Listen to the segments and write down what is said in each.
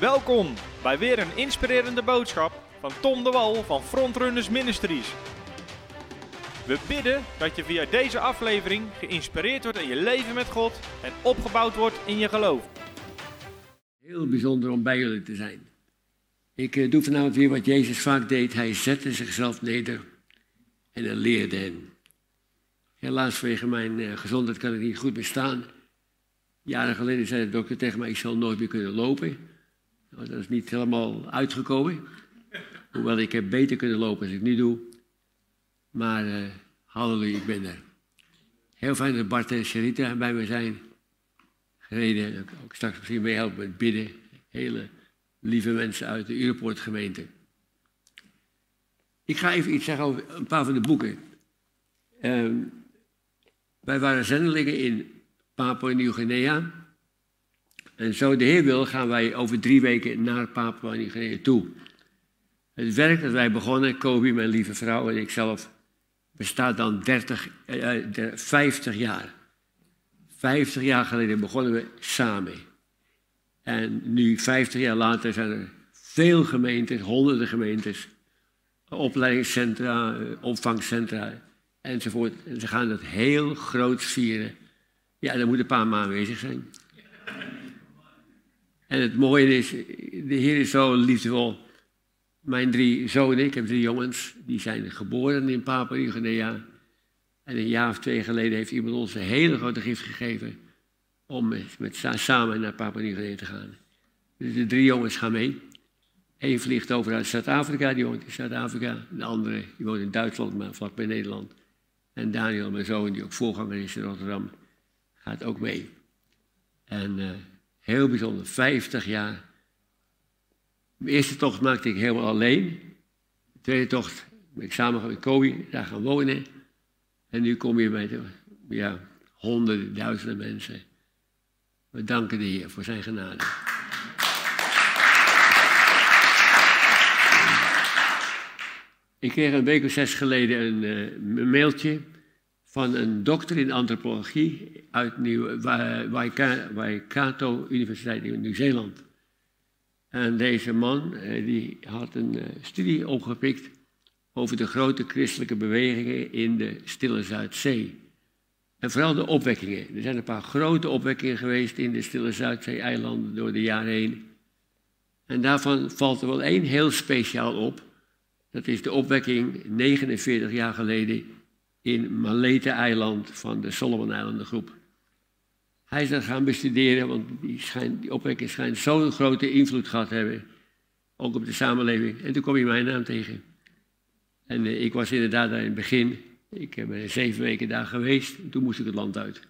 Welkom bij weer een inspirerende boodschap van Tom de Wal van Frontrunners Ministries. We bidden dat je via deze aflevering geïnspireerd wordt in je leven met God en opgebouwd wordt in je geloof. Heel bijzonder om bij jullie te zijn. Ik eh, doe vanavond weer wat Jezus vaak deed. Hij zette zichzelf neder en hij leerde hen. Helaas vanwege mijn eh, gezondheid kan ik niet goed meer staan. Jaren geleden zei de dokter tegen mij, ik zal nooit meer kunnen lopen. Dat is niet helemaal uitgekomen. Hoewel ik heb beter kunnen lopen als ik nu doe. Maar uh, halleluja, ik ben er. Heel fijn dat Bart en Sharita bij me zijn gereden. Ook straks misschien meehelpen met bidden. Hele lieve mensen uit de Europort gemeente. Ik ga even iets zeggen over een paar van de boeken. Uh, wij waren zendelingen in Papua Nieuw-Guinea. En zo de Heer wil, gaan wij over drie weken naar Papua Nieuw-Guinea toe. Het werk dat wij begonnen, Kobi, mijn lieve vrouw en ikzelf, bestaat dan 30, eh, 50 jaar. 50 jaar geleden begonnen we samen. En nu, 50 jaar later, zijn er veel gemeentes, honderden gemeentes, opleidingscentra, opvangcentra enzovoort. En ze gaan dat heel groot vieren. Ja, daar moet een paar maanden aanwezig zijn. En het mooie is, de Heer is zo liefdevol. Mijn drie zonen, ik heb drie jongens, die zijn geboren in Papua Nieuw-Guinea. En een jaar of twee geleden heeft iemand ons een hele grote gift gegeven om met, samen naar Papua Nieuw-Guinea te gaan. Dus de drie jongens gaan mee. Eén vliegt over uit Zuid-Afrika, die woont in Zuid-Afrika. De andere, die woont in Duitsland, maar vlakbij Nederland. En Daniel, mijn zoon, die ook voorganger is in Rotterdam, gaat ook mee. En uh, heel bijzonder, 50 jaar. De eerste tocht maakte ik helemaal alleen. De tweede tocht ben ik samen met Kobi daar gaan wonen. En nu kom je de, ja, honderden, duizenden mensen. We danken de Heer voor zijn genade. Ik kreeg een week of zes geleden een, een mailtje van een dokter in antropologie uit Nieuw, Waikato Universiteit in Nieuw-Zeeland. En deze man uh, die had een uh, studie opgepikt over de grote christelijke bewegingen in de Stille Zuidzee. En vooral de opwekkingen. Er zijn een paar grote opwekkingen geweest in de Stille Zuidzee-eilanden door de jaren heen. En daarvan valt er wel één heel speciaal op. Dat is de opwekking 49 jaar geleden in Malete-eiland van de Solomon-eilandengroep. Hij is gaan bestuderen, want die, schijnt, die opwekking schijnt zo'n grote invloed gehad te hebben. Ook op de samenleving. En toen kom je mijn naam tegen. En uh, ik was inderdaad daar in het begin. Ik ben zeven weken daar geweest. En toen moest ik het land uit.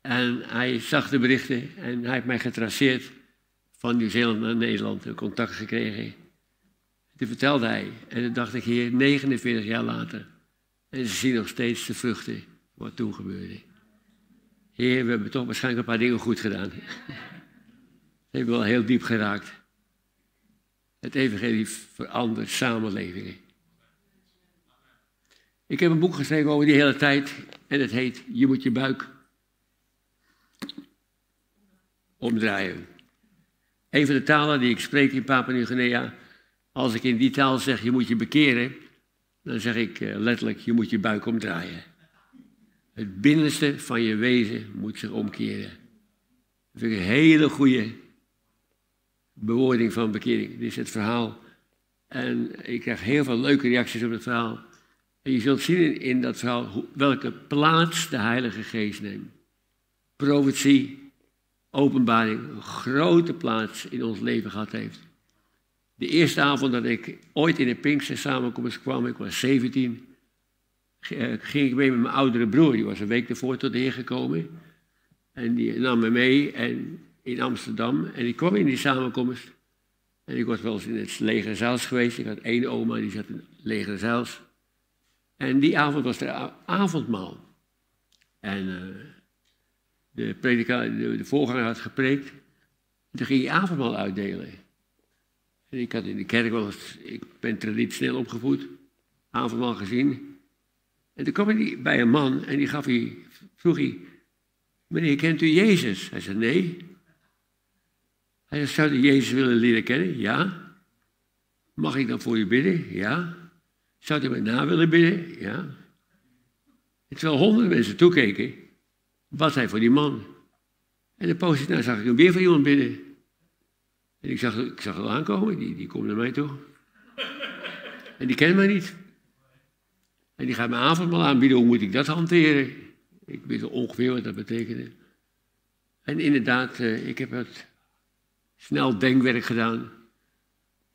En hij zag de berichten en hij heeft mij getraceerd van Nieuw-Zeeland naar Nederland. Contact gekregen. Toen vertelde hij. En toen dacht ik, heer, 49 jaar later. En ze zien nog steeds de vruchten wat toen gebeurde. Heer, we hebben toch waarschijnlijk een paar dingen goed gedaan. Ze hebben wel heel diep geraakt. Het evangelie verandert samenlevingen. Ik heb een boek geschreven over die hele tijd en het heet Je moet je buik omdraaien. Een van de talen die ik spreek in Papua Nieuw-Guinea, als ik in die taal zeg je moet je bekeren, dan zeg ik letterlijk je moet je buik omdraaien. Het binnenste van je wezen moet zich omkeren. Dat ik een hele goede bewoording van bekering. Dit is het verhaal. En ik krijg heel veel leuke reacties op het verhaal. En je zult zien in dat verhaal welke plaats de Heilige Geest neemt. Profetie, openbaring, een grote plaats in ons leven gehad heeft. De eerste avond dat ik ooit in de Pinkster samenkomst kwam, ik was 17, ging ik mee met mijn oudere broer. Die was een week ervoor tot de Heer gekomen. En die nam me mee en, in Amsterdam. En ik kwam in die samenkomst. En ik was wel eens in het leger zelfs geweest. Ik had één oma, die zat in het leger zelfs. En die avond was er avondmaal. En uh, de, predikaar, de, de, voorganger had gepreekt. En toen ging hij avondmaal uitdelen. Ik had in de kerk wel ik ben traditioneel opgevoed, avondmaal gezien. En toen kwam hij bij een man en die gaf hij, vroeg hij, meneer, kent u Jezus? Hij zei, nee. Hij zegt, zou je Jezus willen leren kennen? Ja. Mag ik dan voor je bidden? Ja. Zou je mij na willen bidden? Ja. En terwijl honderden mensen toekeken, was hij voor die man. En de poos daarna zag ik hem weer voor iemand bidden. En ik zag, ik zag aankomen, die, die komt naar mij toe. En die kent mij niet. En die gaat mijn avondmaal aanbieden, hoe moet ik dat hanteren? Ik weet ongeveer wat dat betekende. En inderdaad, eh, ik heb het snel denkwerk gedaan.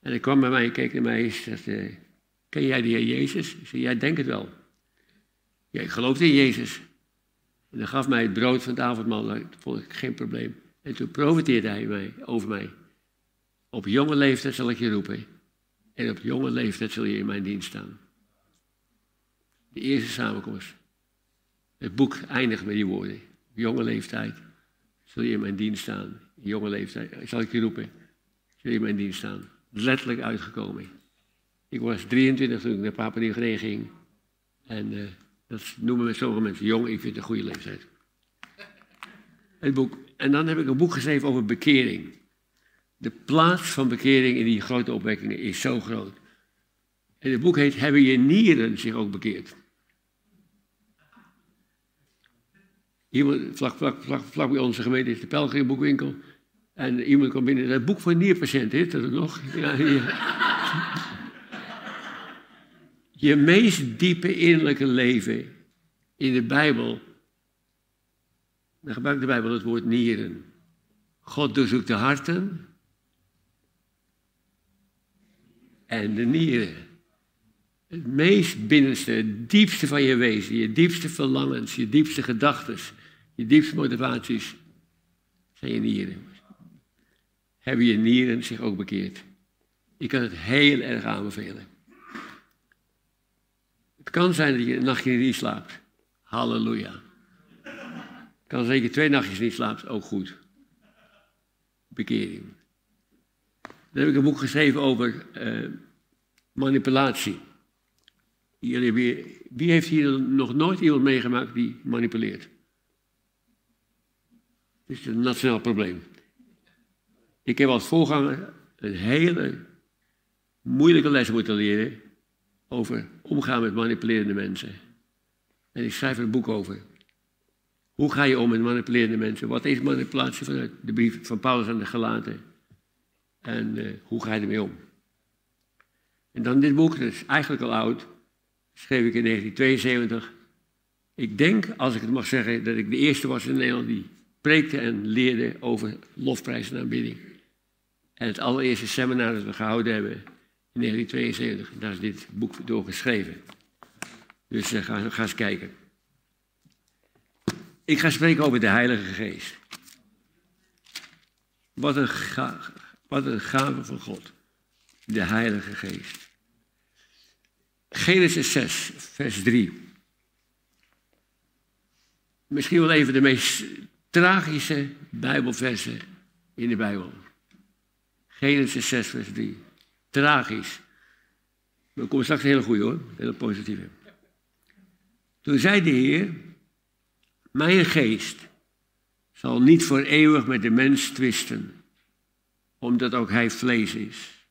En hij kwam bij mij en keek naar mij en zei, ken jij de Heer Jezus? Ik zei, jij denkt het wel. Ja, ik geloofde in Jezus. En hij gaf mij het brood van het avondmaal, dat vond ik geen probleem. En toen profiteerde hij mij, over mij. Op jonge leeftijd zal ik je roepen. En op jonge leeftijd zul je in mijn dienst staan. De eerste samenkomst. Het boek eindigt met die woorden. Op jonge leeftijd zul je in mijn dienst staan. jonge leeftijd zal ik je roepen. Zul je in mijn dienst staan. Letterlijk uitgekomen. Ik was 23 toen ik naar Papua ging. En uh, dat noemen we sommige mensen jong. Ik vind het een goede leeftijd. Het boek. En dan heb ik een boek geschreven over bekering. De plaats van bekering in die grote opwekkingen is zo groot. En het boek heet Hebben je nieren zich ook bekeerd? Iemand, vlak, vlak, vlak, vlak bij onze gemeente is de pelgrimboekwinkel. En iemand kwam binnen, het boek voor nierpatiënten, heeft dat nog? Je meest diepe innerlijke leven in de Bijbel, dan gebruikt de Bijbel het woord nieren. God doorzoekt de harten en de nieren. Het meest binnenste, het diepste van je wezen, je diepste verlangens, je diepste gedachten, je diepste motivaties zijn je nieren. Hebben je nieren zich ook bekeerd? Ik kan het heel erg aanbevelen. Het kan zijn dat je een nachtje niet slaapt. Halleluja. Het kan zeker twee nachtjes niet slaapt, ook goed. Bekering. Dan heb ik een boek geschreven over uh, manipulatie. Jullie, wie, wie heeft hier nog nooit iemand meegemaakt die manipuleert? Het is een nationaal probleem. Ik heb als voorganger een hele moeilijke les moeten leren over omgaan met manipulerende mensen. En ik schrijf er een boek over. Hoe ga je om met manipulerende mensen? Wat is manipulatie vanuit de brief van Paulus aan de Galaten? En uh, hoe ga je ermee om? En dan dit boek, dat is eigenlijk al oud, schreef ik in 1972. Ik denk, als ik het mag zeggen, dat ik de eerste was in Nederland die preekte en leerde over lofprijs en aanbidding. En het allereerste seminar dat we gehouden hebben in 1972, daar is dit boek door geschreven. Dus uh, ga, ga eens kijken. Ik ga spreken over de Heilige Geest. Wat een, wat een gave van God. De Heilige Geest. Genesis 6, vers 3. Misschien wel even de meest tragische Bijbelversen in de Bijbel. Genesis 6, vers 3. Tragisch. Er komt straks een hele goede hoor, een hele positieve. Toen zei de Heer, mijn geest zal niet voor eeuwig met de mens twisten, omdat ook hij vlees is.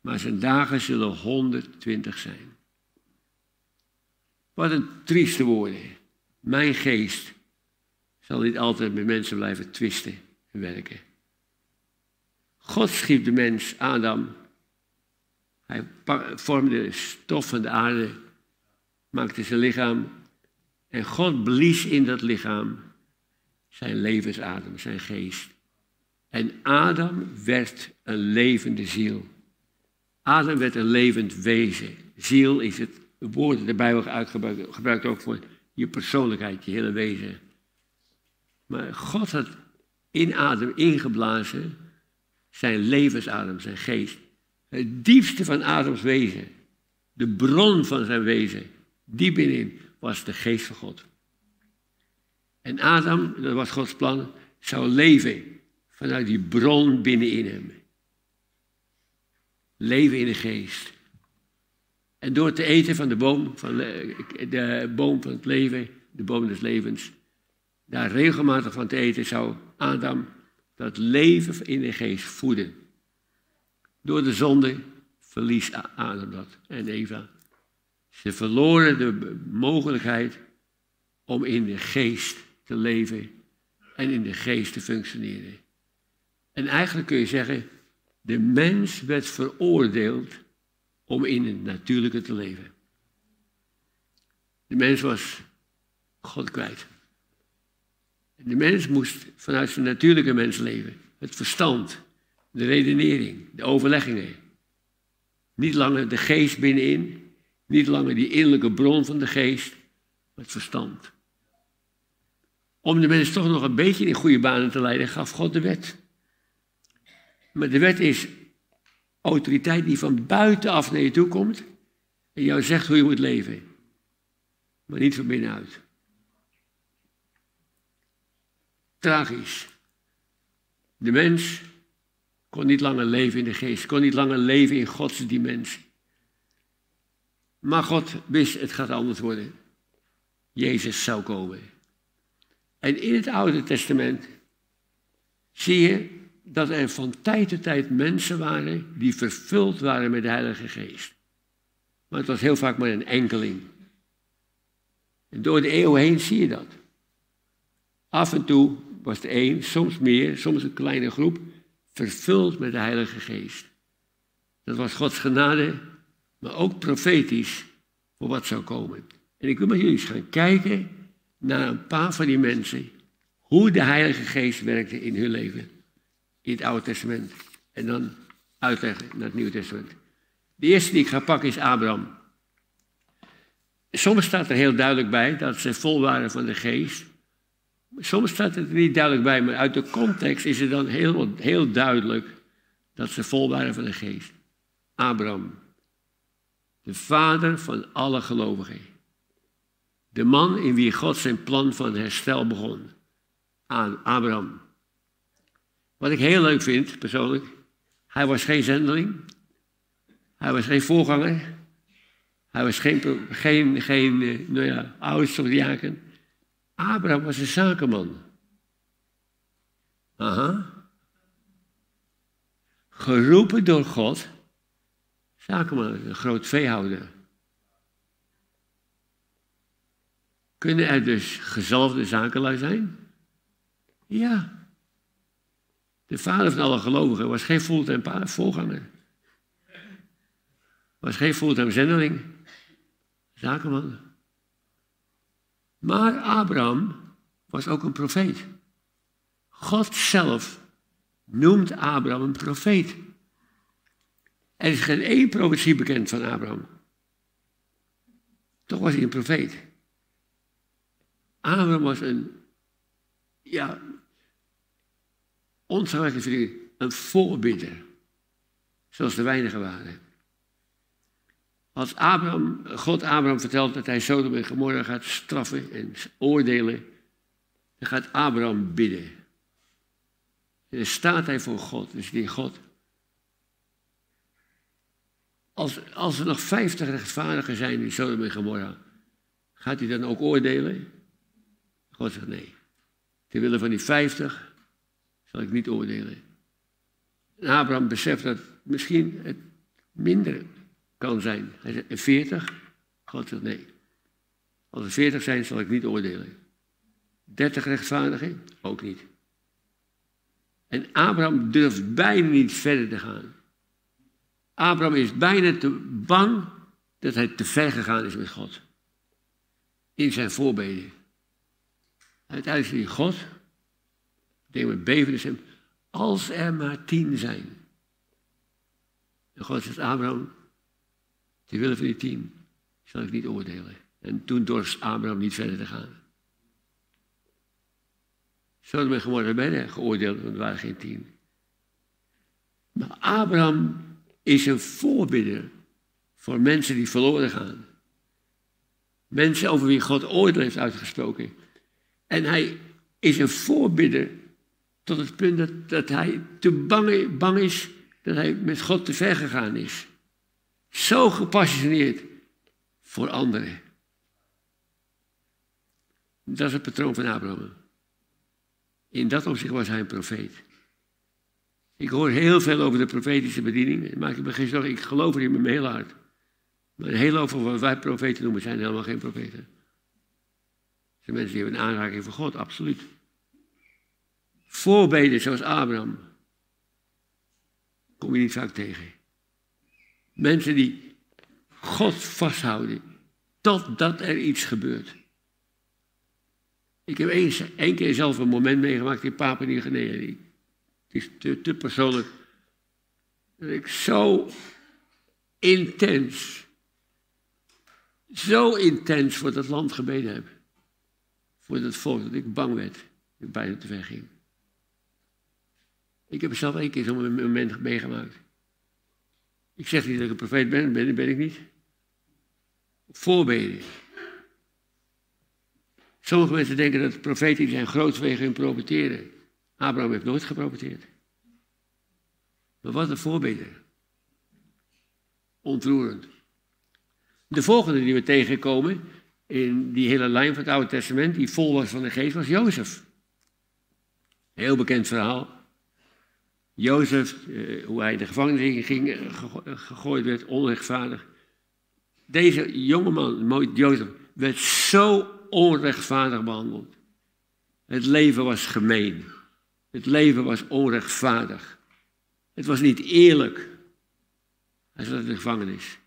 Maar zijn dagen zullen 120 zijn. Wat een trieste woorden. Mijn geest zal niet altijd met mensen blijven twisten en werken. God schiep de mens, Adam. Hij vormde stof van de aarde, maakte zijn lichaam. En God blies in dat lichaam zijn levensadem, zijn geest. En Adam werd een levende ziel. Adam werd een levend wezen. Ziel is het woord dat de Bijbel gebruikt ook voor je persoonlijkheid, je hele wezen. Maar God had in Adam ingeblazen zijn levensadem, zijn geest. Het diepste van Adams wezen, de bron van zijn wezen, diep binnenin, was de geest van God. En Adam, dat was Gods plan, zou leven vanuit die bron binnenin hem. Leven in de geest. En door te eten van de boom van, de boom van het leven, de boom des levens, daar regelmatig van te eten, zou Adam dat leven in de geest voeden. Door de zonde verlies Adam dat en Eva. Ze verloren de mogelijkheid om in de geest te leven en in de geest te functioneren. En eigenlijk kun je zeggen, de mens werd veroordeeld om in het natuurlijke te leven. De mens was God kwijt. De mens moest vanuit zijn natuurlijke mens leven. Het verstand, de redenering, de overleggingen. Niet langer de geest binnenin, niet langer die innerlijke bron van de geest, maar het verstand. Om de mens toch nog een beetje in goede banen te leiden, gaf God de wet. Maar de wet is autoriteit die van buitenaf naar je toe komt en jou zegt hoe je moet leven. Maar niet van binnenuit. Tragisch. De mens kon niet langer leven in de geest, kon niet langer leven in Gods dimensie. Maar God wist, het gaat anders worden. Jezus zou komen. En in het Oude Testament zie je dat er van tijd tot tijd mensen waren die vervuld waren met de Heilige Geest. Maar het was heel vaak maar een enkeling. En door de eeuw heen zie je dat. Af en toe was er één, soms meer, soms een kleine groep, vervuld met de Heilige Geest. Dat was Gods genade, maar ook profetisch voor wat zou komen. En ik wil met jullie eens gaan kijken naar een paar van die mensen, hoe de Heilige Geest werkte in hun leven. In het Oude Testament. En dan uitleggen naar het Nieuwe Testament. De eerste die ik ga pakken is Abraham. Soms staat er heel duidelijk bij dat ze vol waren van de geest. Soms staat het er niet duidelijk bij, maar uit de context is het dan heel, heel duidelijk dat ze vol waren van de geest. Abraham, de vader van alle gelovigen. De man in wie God zijn plan van herstel begon. Aan Abraham. Wat ik heel leuk vind, persoonlijk. Hij was geen zendeling. Hij was geen voorganger. Hij was geen, geen, geen eh, nou ja, oudste of diaken. Abraham was een zakenman. Aha. Geroepen door God. Zakenman, een groot veehouder. Kunnen er dus gezalfde zakenlui zijn? Ja. De vader van alle gelovigen was geen fulltime voorganger. Was geen fulltime zendeling. Zakenman. Maar Abraham was ook een profeet. God zelf noemt Abraham een profeet. Er is geen één profetie bekend van Abraham. Toch was hij een profeet. Abraham was een, ja, ontzagwekkend een voorbidder. Zoals de weinigen waren. Als Abraham, God Abraham vertelt dat hij Sodom en Gomorra gaat straffen en oordelen, dan gaat Abraham bidden. En dan staat hij voor God, dus die God. Als, als er nog vijftig rechtvaardigen zijn in Sodom en Gomorra, gaat hij dan ook oordelen? God zegt nee. Ter willen van die vijftig zal ik niet oordelen. En Abraham beseft dat misschien het minder kan zijn. Hij zegt, 40? God zegt nee. Als er 40 zijn, zal ik niet oordelen. 30 rechtvaardigen? Ook niet. En Abraham durft bijna niet verder te gaan. Abraham is bijna te bang dat hij te ver gegaan is met God. In zijn voorbeden. Uiteindelijk zegt God, denk met beven hem, als er maar tien zijn. En God zegt, Abraham, die willen van die tien zal ik niet oordelen. En toen dorst Abraham niet verder te gaan. Zo ben geworden bijna geoordeeld, want er waren geen tien. Maar Abraham is een voorbidder voor mensen die verloren gaan. Mensen over wie God oordeel heeft uitgesproken. En hij is een voorbidder tot het punt dat, dat hij te bang, is dat hij met God te ver gegaan is. Zo gepassioneerd voor anderen. Dat is het patroon van Abraham. In dat opzicht was hij een profeet. Ik hoor heel veel over de profetische bediening. Maak ik me geen zorgen, ik geloof erin met mijn hele hart. Maar heel over wat wij profeten noemen zijn helemaal geen profeten. Zijn mensen die hebben een aanraking van God, absoluut. Voorbeden zoals Abraham. Kom je niet vaak tegen. Mensen die God vasthouden totdat er iets gebeurt. Ik heb eens, één keer zelf een moment meegemaakt in Papua Nieuw-Guinea. Het is te, te persoonlijk. Dat ik zo intens, zo intens voor dat land gebeden heb. Voor dat volk, dat ik bang werd. Dat ik bijna te ver ging. Ik heb zelf één keer zo'n moment meegemaakt. Ik zeg niet dat ik een profeet ben, ben, ben ik niet. Voorbeden. Sommige mensen denken dat profeten zijn groot vanwege hun. Abraham heeft nooit geprofeteerd. Maar wat een voorbeden. Ontroerend. De volgende die we tegenkomen in die hele lijn van het Oude Testament, die vol was van de geest, was Jozef. Heel bekend verhaal. Jozef, eh, hoe hij de gevangenis ging, eh, gegooid werd, onrechtvaardig. Deze jongeman, Jozef, werd zo onrechtvaardig behandeld. Het leven was gemeen. Het leven was onrechtvaardig. Het was niet eerlijk. Hij zat in de gevangenis.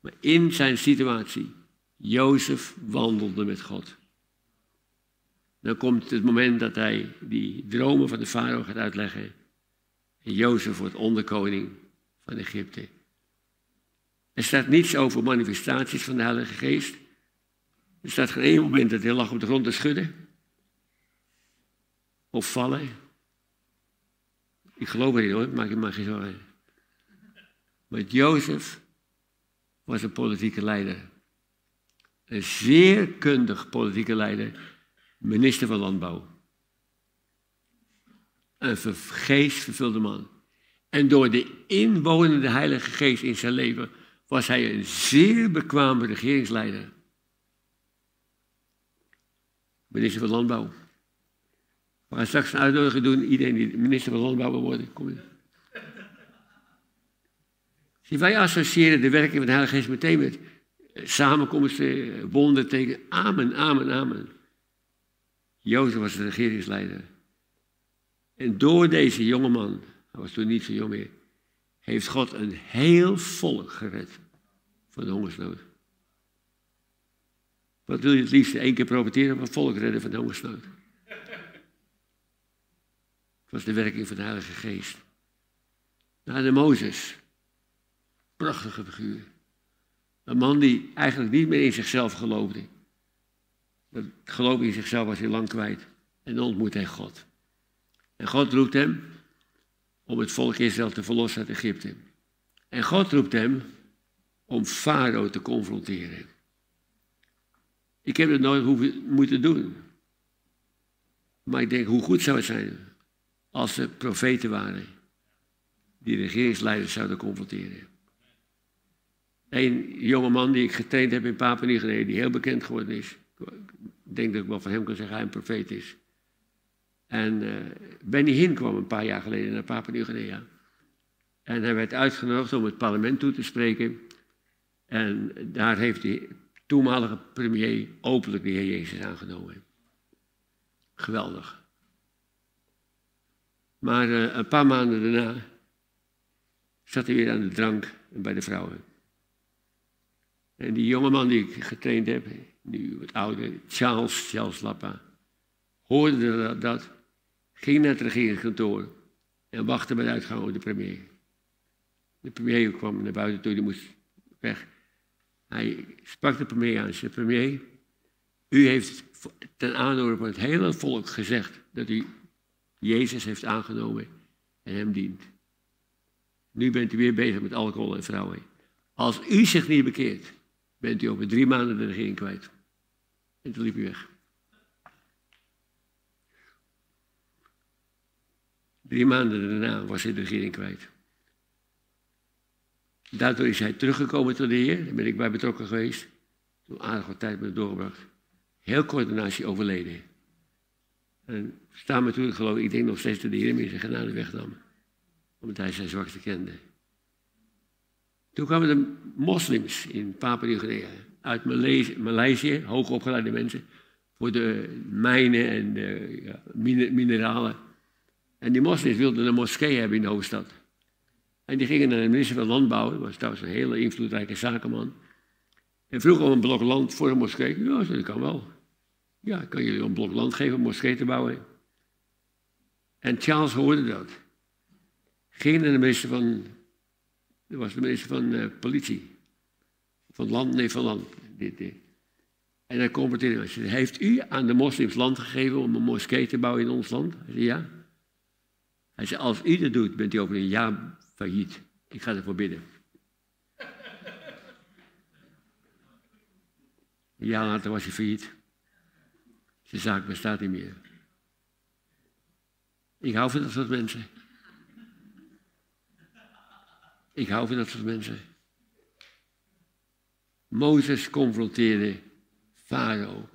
Maar in zijn situatie, Jozef wandelde met God. Dan komt het moment dat hij die dromen van de farao gaat uitleggen. En Jozef wordt onderkoning van Egypte. Er staat niets over manifestaties van de Heilige Geest. Er staat geen één moment dat hij lag op de grond te schudden. Of vallen. Ik geloof erin hoor, maak je maar geen zorgen. Maar Jozef was een politieke leider. Een zeer kundig politieke leider minister van Landbouw. Een geestvervulde man. En door de inwonende Heilige Geest in zijn leven was hij een zeer bekwame regeringsleider. Minister van Landbouw. We gaan straks een uitnodiging doen, iedereen die minister van Landbouw wil worden. Kom in. Zie, wij associëren de werking van de Heilige Geest meteen met samenkomsten, wonden tegen. Amen, amen, amen. Jozef was de regeringsleider. En door deze jonge man, hij was toen niet zo jong meer, heeft God een heel volk gered van de hongersnood. Wat wil je het liefst? Eén keer profiteren of een volk redden van de hongersnood? Het was de werking van de Heilige Geest. Na de Mozes. Prachtige figuur. Een man die eigenlijk niet meer in zichzelf geloofde. Dat geloof in zichzelf was hij lang kwijt. En dan ontmoet hij God. En God roept hem om het volk Israël te verlossen uit Egypte. En God roept hem om Farao te confronteren. Ik heb het nooit hoeven, moeten doen. Maar ik denk, hoe goed zou het zijn als ze profeten waren die regeringsleiders zouden confronteren. Een jonge man die ik getraind heb in Papua Nieuw-Guinea, die heel bekend geworden is. Ik denk dat ik wel van hem kan zeggen hij een profeet is. En uh, Benny Hinn kwam een paar jaar geleden naar Papua Nieuw-Guinea. En hij werd uitgenodigd om het parlement toe te spreken. En daar heeft de toenmalige premier openlijk de Heer Jezus aangenomen. Geweldig. Maar uh, een paar maanden daarna zat hij weer aan de drank bij de vrouwen. En die jonge man die ik getraind heb, nu het oude Charles, Charles Lappa, hoorde dat, dat, ging naar het regeringskantoor en wachtte de uitgang op de premier. De premier kwam naar buiten toe, die moest weg. Hij sprak de premier aan en zei, premier, u heeft ten aanhoren van het hele volk gezegd dat u Jezus heeft aangenomen en hem dient. Nu bent u weer bezig met alcohol en vrouwen. Als u zich niet bekeert, bent u over drie maanden de regering kwijt. En toen liep hij weg. Drie maanden daarna was hij de regering kwijt. Daardoor is hij teruggekomen tot de Heer. Daar ben ik bij betrokken geweest. Toen aardig wat tijd met doorgebracht. Heel kort daarna is hij overleden. En staan me toen, geloof ik, ik denk nog steeds dat de Heer me zijn genade wegnam. Omdat hij zijn zwakte kende. Toen kwamen de moslims in Papua-Nieuw-Guinea uit Maleisië, hoogopgeleide mensen, voor de mijnen en de mineralen. En die moslims wilden een moskee hebben in de hoofdstad. En die gingen naar de minister van Landbouw, dat was trouwens een hele invloedrijke zakenman. En vroeg om een blok land voor een moskee. Ja, dat kan wel. Ja, kan jullie een blok land geven om een moskee te bouwen. En Charles hoorde dat. Ging naar de minister van, dat was de minister van uh, politie. Van land, nee, van land. Dit, dit. En hij confronteerde hij zei, heeft u aan de moslims land gegeven om een moskee te bouwen in ons land? Hij zei, ja. Hij zei, als u dat doet, bent u over een jaar failliet. Ik ga ervoor bidden. Een jaar later was hij failliet. Zijn zaak bestaat niet meer. Ik hou van dat soort mensen. Ik hou van dat soort mensen. Mozes confronteerde Farao.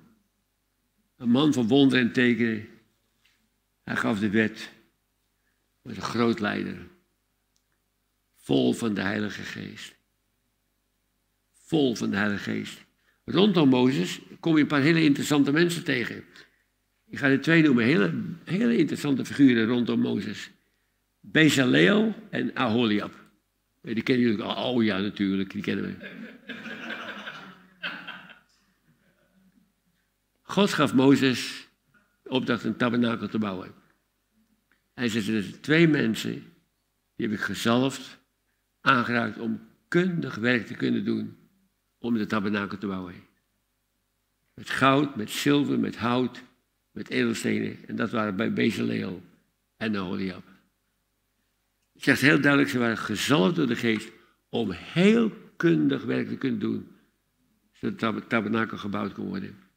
Een man van wonder en tekenen. Hij gaf de wet. Was een groot leider. Vol van de Heilige Geest. Vol van de Heilige Geest. Rondom Mozes kom je een paar hele interessante mensen tegen. Ik ga er twee noemen, hele, hele interessante figuren rondom Mozes. Bezaleel en Aholiab. Die kennen jullie al. Oh ja, natuurlijk, die kennen we. God gaf Mozes opdracht een tabernakel te bouwen. Hij zette er twee mensen, die heb ik gezalfd, aangeraakt om kundig werk te kunnen doen om de tabernakel te bouwen. Met goud, met zilver, met hout, met edelstenen. En dat waren bij Bezaleel en Aholiab. Het zegt heel duidelijk, ze waren gezalfd door de geest om heel kundig werk te kunnen doen. Zodat de tabernakel gebouwd kon worden.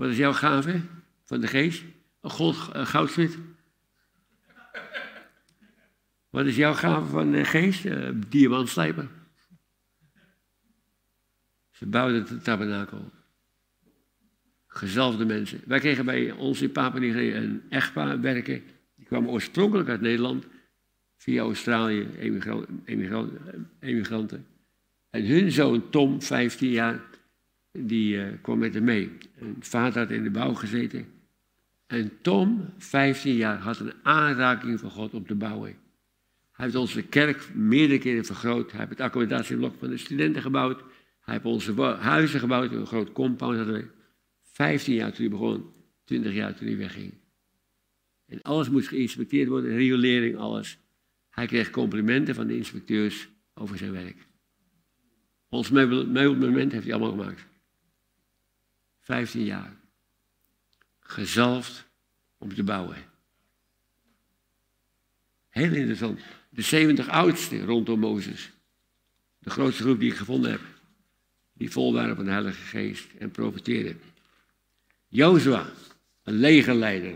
Wat is jouw gave van de geest? Een, een goudsmid? Wat is jouw gave van de geest? Uh, diamantslijper. Ze bouwden het tabernakel. Gezalfde mensen. Wij kregen bij ons in Papua een echtpaar werken. Die kwamen oorspronkelijk uit Nederland. Via Australië, emigranten. En hun zoon Tom, 15 jaar, die uh, kwam met hem mee. En vader had in de bouw gezeten. En Tom, 15 jaar, had een aanraking van God om te bouwen. Hij heeft onze kerk meerdere keren vergroot. Hij heeft het accommodatieblok van de studenten gebouwd. Hij heeft onze huizen gebouwd, een groot compound hadden we. 15 jaar toen hij begon, 20 jaar toen hij wegging. En alles moest geïnspecteerd worden, riolering, alles. Hij kreeg complimenten van de inspecteurs over zijn werk. Ons meubelmoment heeft hij allemaal gemaakt. 15 jaar. Gezalfd om te bouwen. Heel interessant. De 70 oudsten rondom Mozes. De grootste groep die ik gevonden heb die vol waren van de Heilige Geest en profiteerden. Jozua, een legerleider.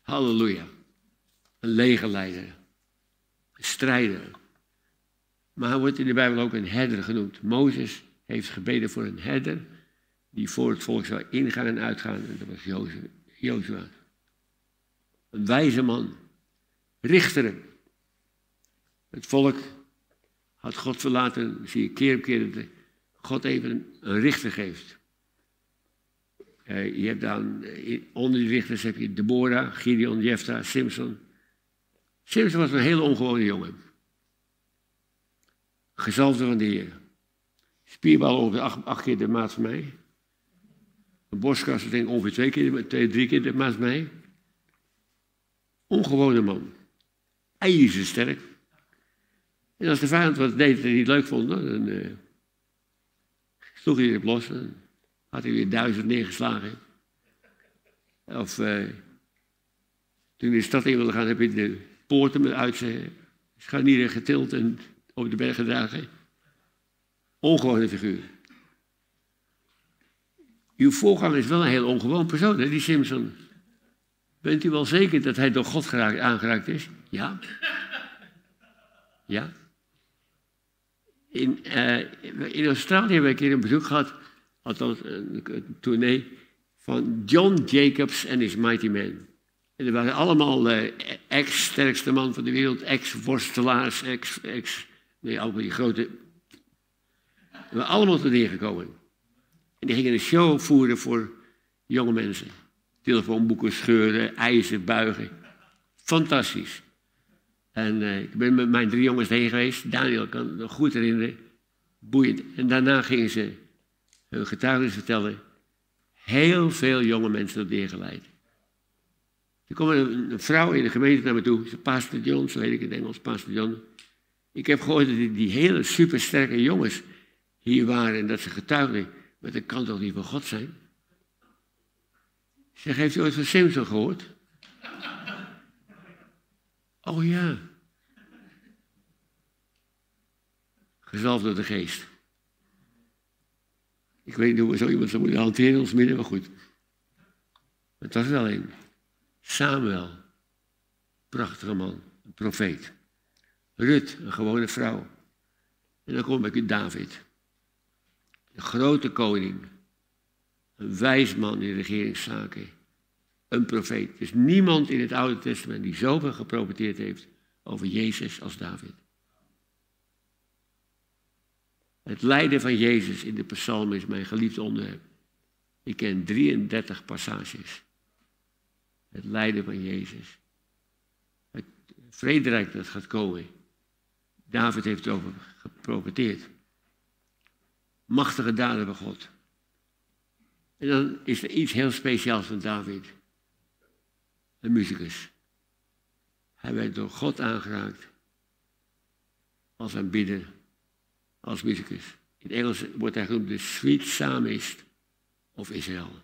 Halleluja. Een legerleider. Een strijder. Maar hij wordt in de Bijbel ook een herder genoemd. Mozes heeft gebeden voor een herder die voor het volk zou ingaan en uitgaan. En dat was Jozua. Een wijze man. Richteren. Het volk had God verlaten, zie je keer op keer dat God even een richter geeft. Uh, je hebt dan, eh, onder die richters heb je Deborah, Gideon, Jephthah, Simpson. Simpson was een hele ongewone jongen. Gezalfde van de Heer. Spierbal ongeveer acht, acht, keer de maat van mij. Borstkas denk ik ongeveer twee keer, twee, drie keer de maat mij. Ongewone man. sterk. En als de vijand wat deed dat hij niet leuk vond, dan... Uh, sloeg hij weer los. Had hij weer duizend neergeslagen. Of uh, toen in de stad in wilde gaan, heb je de poorten met uit zijn scharnieren getild en op de berg gedragen. Ongewone figuur. Uw voorganger is wel een heel ongewoon persoon, hè, die Simpson. Bent u wel zeker dat hij door God geraakt, aangeraakt is? Ja. Ja. In, uh, in Australië heb ik een keer een bezoek gehad, althans een, een tournee. van John Jacobs en his Mighty Men. En dat waren allemaal uh, ex-sterkste man van de wereld, ex-worstelaars, ex, ex, nee, al die grote. We waren allemaal te neergekomen. En die gingen een show voeren voor jonge mensen. Telefoonboeken scheuren, ijzer buigen. Fantastisch. En uh, ik ben met mijn drie jongens heen geweest. Daniel kan het goed herinneren. Boeiend. En daarna gingen ze hun getuigenis vertellen. Heel veel jonge mensen op neergeleid. Er kwam een, vrouw in de gemeente naar me toe. Ze Pastor John, zo heet ik in het Engels, Pastor John. Ik heb gehoord dat die, die hele supersterke jongens hier waren en dat ze getuigden. Maar dat kan toch niet van God zijn? Zeg, heeft u ooit van Simpson gehoord? Oh ja. Gezalfd door de geest. Ik weet niet hoe we zo iemand zou moeten hanteren in ons midden, maar goed. Het was wel een. Samuel, prachtige man, een profeet. Rut, een gewone vrouw. En dan kom ik u David. Een grote koning. Een wijs man in regeringszaken. Een profeet. Er is niemand in het Oude Testament die zoveel geprofiteerd heeft over Jezus als David. Het lijden van Jezus in de psalm is mijn geliefde onderwerp. Ik ken 33 passages. Het lijden van Jezus. Het vrederijk dat gaat komen. David heeft over geprofiteerd. Machtige daden van God. En dan is er iets heel speciaals van David. Een muzikus. Hij werd door God aangeraakt als aanbidder als muzikus. In het Engels wordt hij genoemd de Sweet Psalmist of Israël.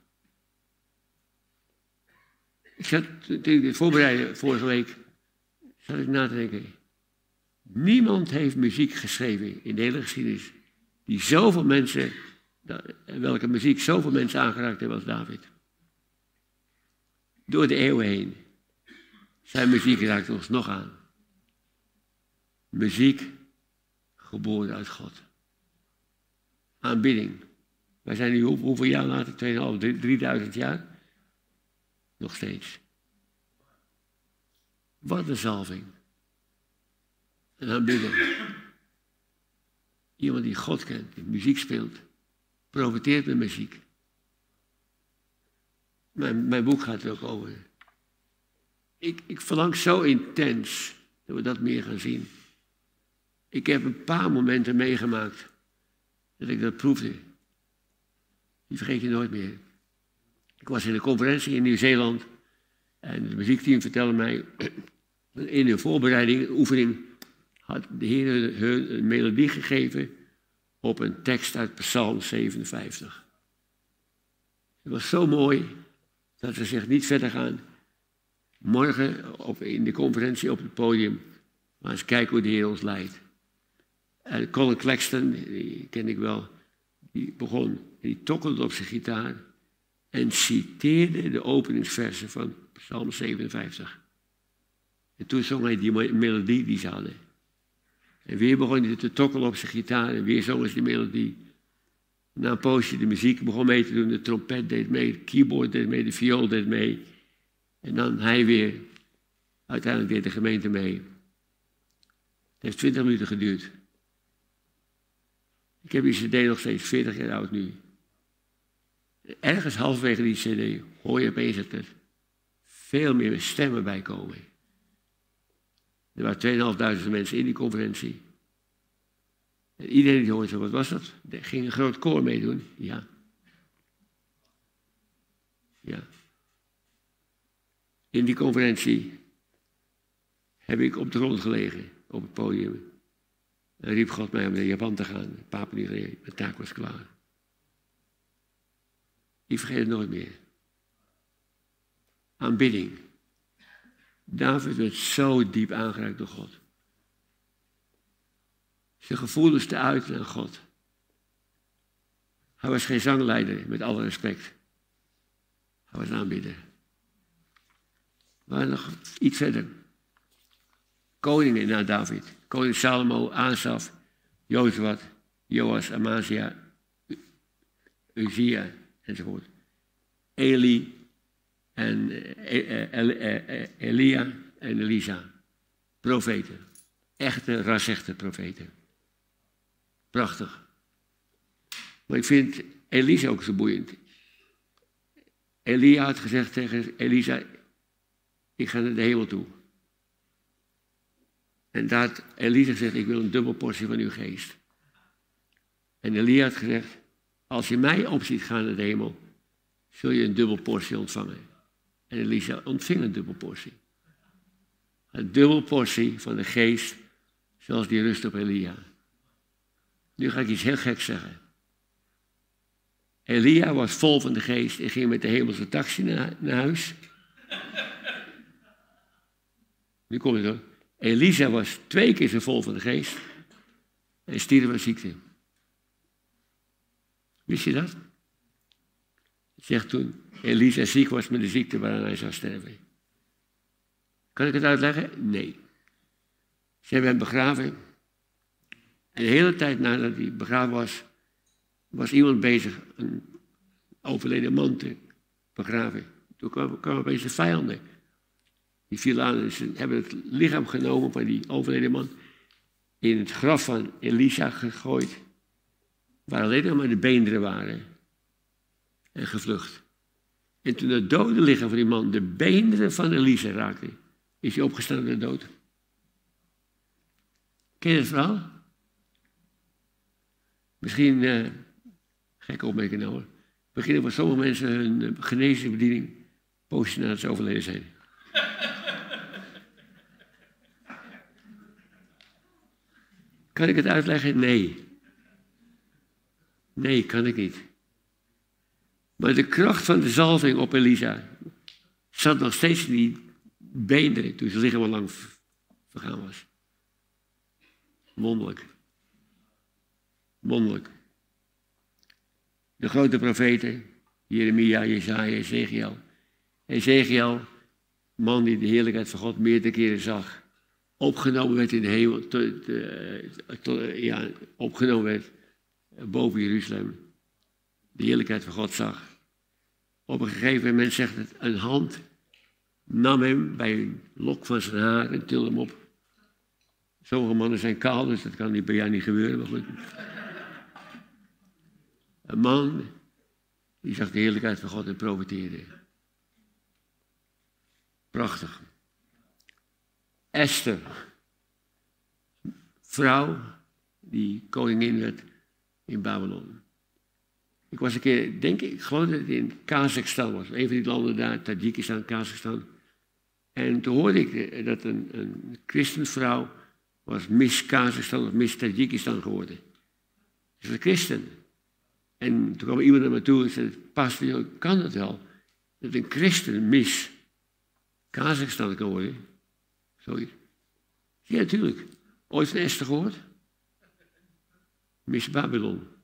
Ik zat, ik dit voorbereidde vorige week, zat ik na te denken. Niemand heeft muziek geschreven in de hele geschiedenis die zoveel mensen, welke muziek zoveel mensen aangeraakt hebben als David. Door de eeuwen heen. Zijn muziek raakt ons nog aan. Muziek geboren uit God. Aanbidding. Wij zijn nu hoeveel jaar later? 2.500, 3000 jaar? Nog steeds. Wat een zalving. Een aanbidding. Iemand die God kent, die muziek speelt, profiteert met muziek. Mijn, mijn boek gaat er ook over. Ik, ik verlang zo intens dat we dat meer gaan zien. Ik heb een paar momenten meegemaakt dat ik dat proefde. Die vergeet je nooit meer. Ik was in een conferentie in Nieuw-Zeeland en het muziekteam vertelde mij in een voorbereiding, een oefening, had de Heer hun een melodie gegeven op een tekst uit Psalm 57. Het was zo mooi dat ze zich niet verder gaan. Morgen op, in de conferentie op het podium, maar eens kijken hoe de Heer ons leidt. En Colin Claxton, die ken ik wel, die begon, die tokkelde op zijn gitaar en citeerde de openingsversen van Psalm 57. En toen zong hij die melodie die ze hadden. En weer begon hij te tokkelen op zijn gitaar en weer zong hij die melodie. Na een poosje de muziek begon mee te doen, de trompet deed mee, de keyboard deed mee, de viool deed mee. En dan hij weer, uiteindelijk deed de gemeente mee. Het heeft twintig minuten geduurd. Ik heb die cd nog steeds 40 jaar oud nu. Ergens halverwege die cd hoor je opeens dat er veel meer stemmen bij komen. Er waren 2.500 mensen in die conferentie. En iedereen die hoorde, wat was dat? Ging een groot koor meedoen. Ja. Ja. In die conferentie heb ik op de grond gelegen, op het podium. En riep God mij om naar Japan te gaan. Papa niet Mijn taak was klaar. Ik vergeet het nooit meer. Aanbidding. David werd zo diep aangeraakt door God. Zijn gevoelens te uiten aan God. Hij was geen zangleider, met alle respect. Hij was een aanbidder. Maar nog iets verder. Koningen na David koning Salomo, Asaf, Jozef, Joas, Amazia, Uzia enzovoort. Eli en eh, eh, Elia en Elisa. Profeten. Echte, rasechte profeten. Prachtig. Maar ik vind Elisa ook zo boeiend. Elia had gezegd tegen Elisa, ik ga naar de hemel toe. En daar Elisa gezegd, ik wil een dubbel portie van uw geest. En Elia had gezegd, als je mij opziet gaan naar de hemel, zul je een dubbel portie ontvangen. En Elisa ontving een dubbel portie. Een dubbel portie van de geest, zoals die rust op Elia. Nu ga ik iets heel geks zeggen. Elia was vol van de geest en ging met de hemelse taxi naar, huis. Nu komt het hoor. Elisa was twee keer zo vol van de geest en stierf van ziekte. Wist je dat? Zegt toen Elisa ziek was met de ziekte waaraan hij zou sterven. Kan ik het uitleggen? Nee. Ze hebben begraven. En de hele tijd nadat hij begraven was, was iemand bezig een overleden man te begraven. Toen kwamen, kwamen opeens de vijanden. Die vielen aan en ze hebben het lichaam genomen van die overleden man. In het graf van Elisa gegooid. Waar alleen nog maar de beenderen waren. En gevlucht. En toen het dode lichaam van die man de beenderen van Elisa raakte, is hij opgestaan de dood. Ken je het verhaal? Misschien, uh, gek opmerking nou hoor. Beginnen voor sommige mensen hun uh, genezingsbediening poosje nadat ze overleden zijn. kan ik het uitleggen? Nee. Nee, kan ik niet. Maar de kracht van de zalving op Elisa zat nog steeds in die beenderen toen ze lichaam al lang vergaan was. Wonderlijk. Wonderlijk. De grote profeten, Jeremia, Jezaja, Ezekiel. Ezekiel, man die de heerlijkheid van God meerdere keren zag. Opgenomen werd in de hemel, ja, opgenomen werd boven Jeruzalem. De heerlijkheid van God zag. Op een gegeven moment zegt het, een hand nam hem bij een lok van zijn haar en tilde hem op. Sommige mannen zijn kaal, dus dat kan niet bij jou niet gebeuren, maar goed. Een man die zag de heerlijkheid van God en profiteerde. Prachtig. Esther, vrouw die koningin werd in Babylon. Ik was een keer, denk ik, ik geloof dat het in Kazachstan was. Een van die landen daar, Tajikistan, Kazachstan. En toen hoorde ik dat een, een christenvrouw was Miss Kazachstan of Miss Tajikistan geworden. Ze was een christen. En toen kwam iemand naar me toe en zei, pastor, kan dat wel? Dat een christen Miss Kazachstan kan worden? Zoiets. Ja, natuurlijk. Ooit van Esther gehoord? Miss Babylon.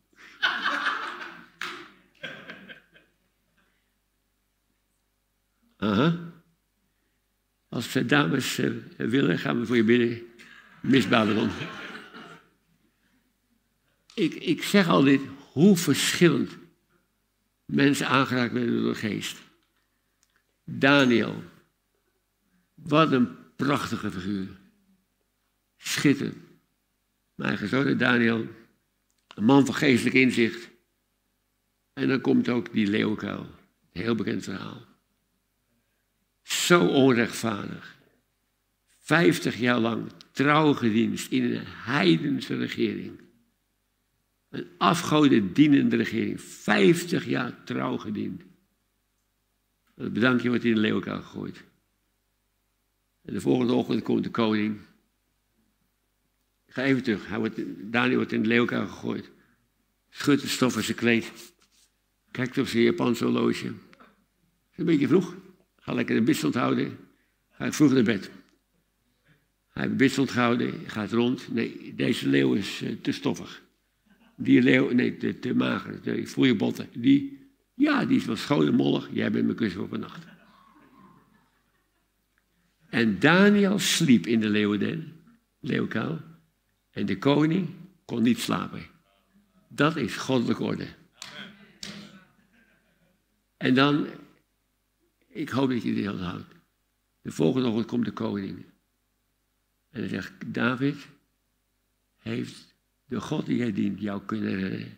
Aha. Als de dames uh, willen, gaan we voor je bidden. Miss Babylon. ik, ik zeg al dit, hoe verschillend mensen aangeraakt werden door de geest. Daniel. Wat een prachtige figuur. Schitterend. Mijn eigen zoon Daniel. Een man van geestelijk inzicht. En dan komt ook die leeuwkuil. Heel bekend verhaal. Zo onrechtvaardig. Vijftig jaar lang trouw gedienst in een heidense regering. Een afgoden dienende regering. Vijftig jaar trouw gediend. Dat bedankje wordt in de leeuwkuil gegooid. En de volgende ochtend komt de koning. Ik ga even terug. Daniel wordt in de leeuwkuil gegooid. Schudt de stof zijn kleed. Kijkt op zijn Japanse horloge. is een beetje vroeg. Ga lekker de bidstond houden. Ga ik vroeg naar bed. Hij heeft bidstond gehouden, gaat rond. Nee, deze leeuw is uh, te stoffig. Die leeuw, nee, te, te mager. Ik voel je botten. Die, ja, die is wel schoon en mollig. Jij bent mijn kussen op een nacht. En Daniel sliep in de leeuwen, leeuwkuil. En de koning kon niet slapen. Dat is goddelijke orde. En dan ik hoop dat je dit onthoudt. De volgende ochtend komt de koning. En hij zegt, David heeft de God die jij dient jou kunnen redden.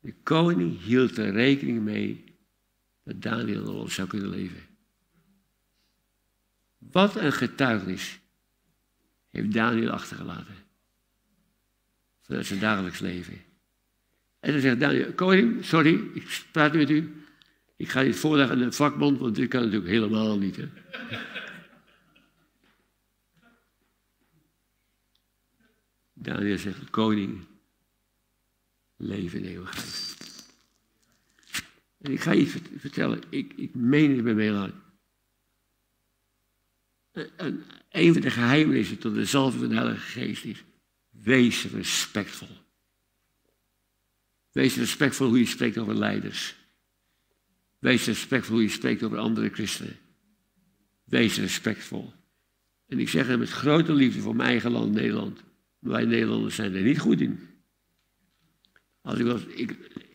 De koning hield er rekening mee dat Daniel nog zou kunnen leven. Wat een getuigenis heeft Daniel achtergelaten. Vanuit zijn dagelijks leven. En dan zegt Daniel, koning, sorry, ik praat met u. Ik ga dit voorleggen aan een vakbond, want dit kan natuurlijk helemaal niet. Hè? Daniel zegt, koning, leven in eeuwigheid. En ik ga je vertellen, ik, ik meen het bij mij Een, een van de geheimenissen tot de zalving van de Heilige Geest is, wees respectvol. Wees respectvol hoe je spreekt over leiders. Wees respectvol hoe je spreekt over andere christenen. Wees respectvol. En ik zeg het met grote liefde voor mijn eigen land, Nederland. Wij Nederlanders zijn er niet goed in. Als ik, was, ik,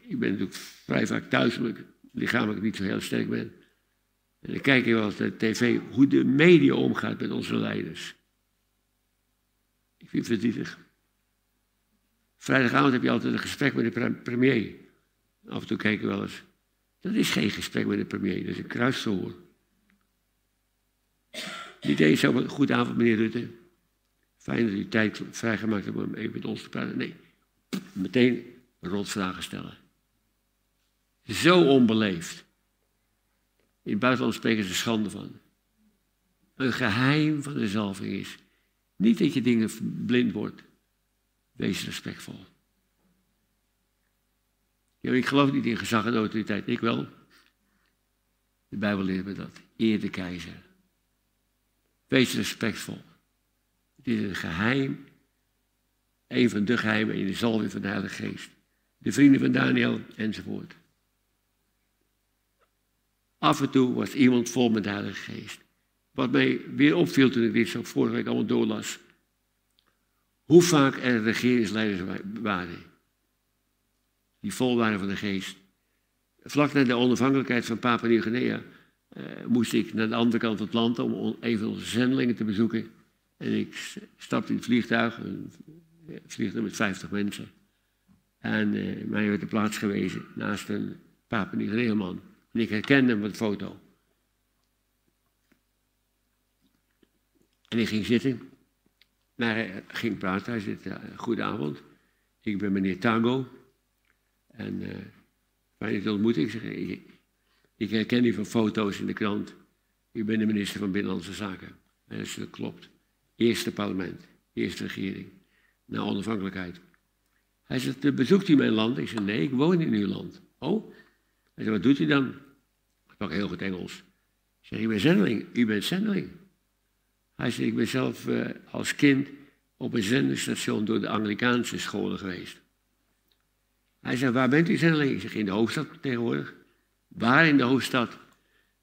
ik ben natuurlijk vrij vaak thuis, ik lichamelijk niet zo heel sterk ben. En dan kijk ik wel eens naar tv hoe de media omgaat met onze leiders. Ik vind het verdrietig. Vrijdagavond heb je altijd een gesprek met de premier. Af en toe kijken we wel eens. Dat is geen gesprek met de premier, dat is een kruisverhoor. Niet eens zo, goed avond meneer Rutte. Fijn dat u tijd vrijgemaakt hebt om even met ons te praten. Nee, meteen rotvragen stellen. Zo onbeleefd. In het buitenland spreken ze schande van. Een geheim van de zalving is. Niet dat je dingen blind wordt. Wees respectvol. Ik geloof niet in gezag en autoriteit. Ik wel. De Bijbel leert me dat. Eer de keizer. Wees respectvol. Het is een geheim. Een van de geheimen in de zalving van de Heilige Geest. De vrienden van Daniel enzovoort. Af en toe was iemand vol met de Heilige Geest. Wat mij weer opviel toen ik dit zo vorige week allemaal doorlas. Hoe vaak er regeringsleiders waren. Die vol waren van de geest. Vlak na de onafhankelijkheid van Papua Nieuw-Guinea uh, moest ik naar de andere kant van het land om even onze zendelingen te bezoeken. En ik stapte in het vliegtuig, een vliegtuig met 50 mensen. En uh, mij werd de plaats gewezen naast een Papua Nieuw-Guinea man. En ik herkende hem op de foto. En ik ging zitten. Maar hij ging praten. Hij zei, goedenavond. Ik ben meneer Tago. En uh, fijn te ontmoeten. Ik zeg, ik, ik herken u van foto's in de krant. U bent de minister van Binnenlandse Zaken. En dat klopt. Eerste parlement. Eerste regering. Na onafhankelijkheid. Hij zegt, bezoekt u mijn land? Ik zeg, nee, ik woon in uw land. Oh? Hij zegt, wat doet u dan? Ik sprak heel goed Engels. Ik zeg, ik ben zendeling. U bent zendeling. Hij zegt, ik ben zelf uh, als kind op een zenderstation door de Anglikaanse scholen geweest. Hij zei, waar bent u zendeling? Ik zeg, in de hoofdstad tegenwoordig. Waar in de hoofdstad?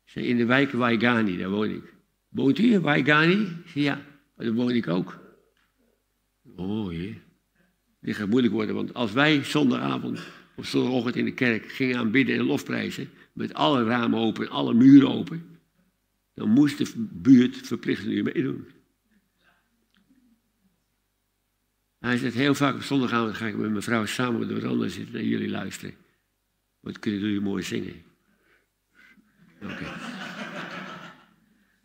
Zeg, in de wijk Waigani, daar woon ik. Woont u in Waigani? Ik zeg, ja, maar daar woon ik ook. Oh jee. Dit gaat moeilijk worden, want als wij zondagavond of zondagochtend in de kerk gingen aanbidden en lofprijzen, met alle ramen open, alle muren open, dan moest de buurt verplicht nu meedoen. Hij zegt heel vaak op zondagavond ga ik met mijn vrouw samen op de zitten en jullie luisteren. Wat kunnen jullie mooi zingen? Oké.